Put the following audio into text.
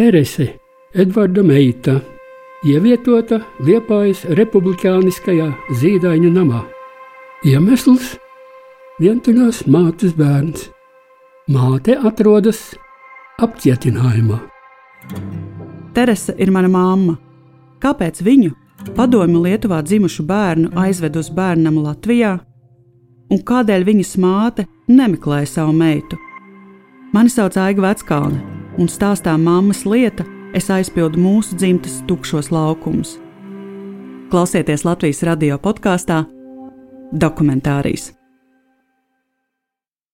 Terese Edvarda meita, ievietota Liepājas republikāniskajā zīdaiņu namā. Iemesls - vientuļās mātes bērns. Māte atrodas apcietinājumā. Terese ir mana mamma. Kāpēc viņu, padomju Lietuvā dzimušu bērnu, aizved uz bērnam Latvijā? Un kādēļ viņas māte nemeklēja savu meitu? Mani sauc Aiga Veckalne, un stāstā mammas lieta es aizpildu mūsu dzimtas tukšos laukumus. Klausieties Latvijas radio podkāstā Dokumentārijas.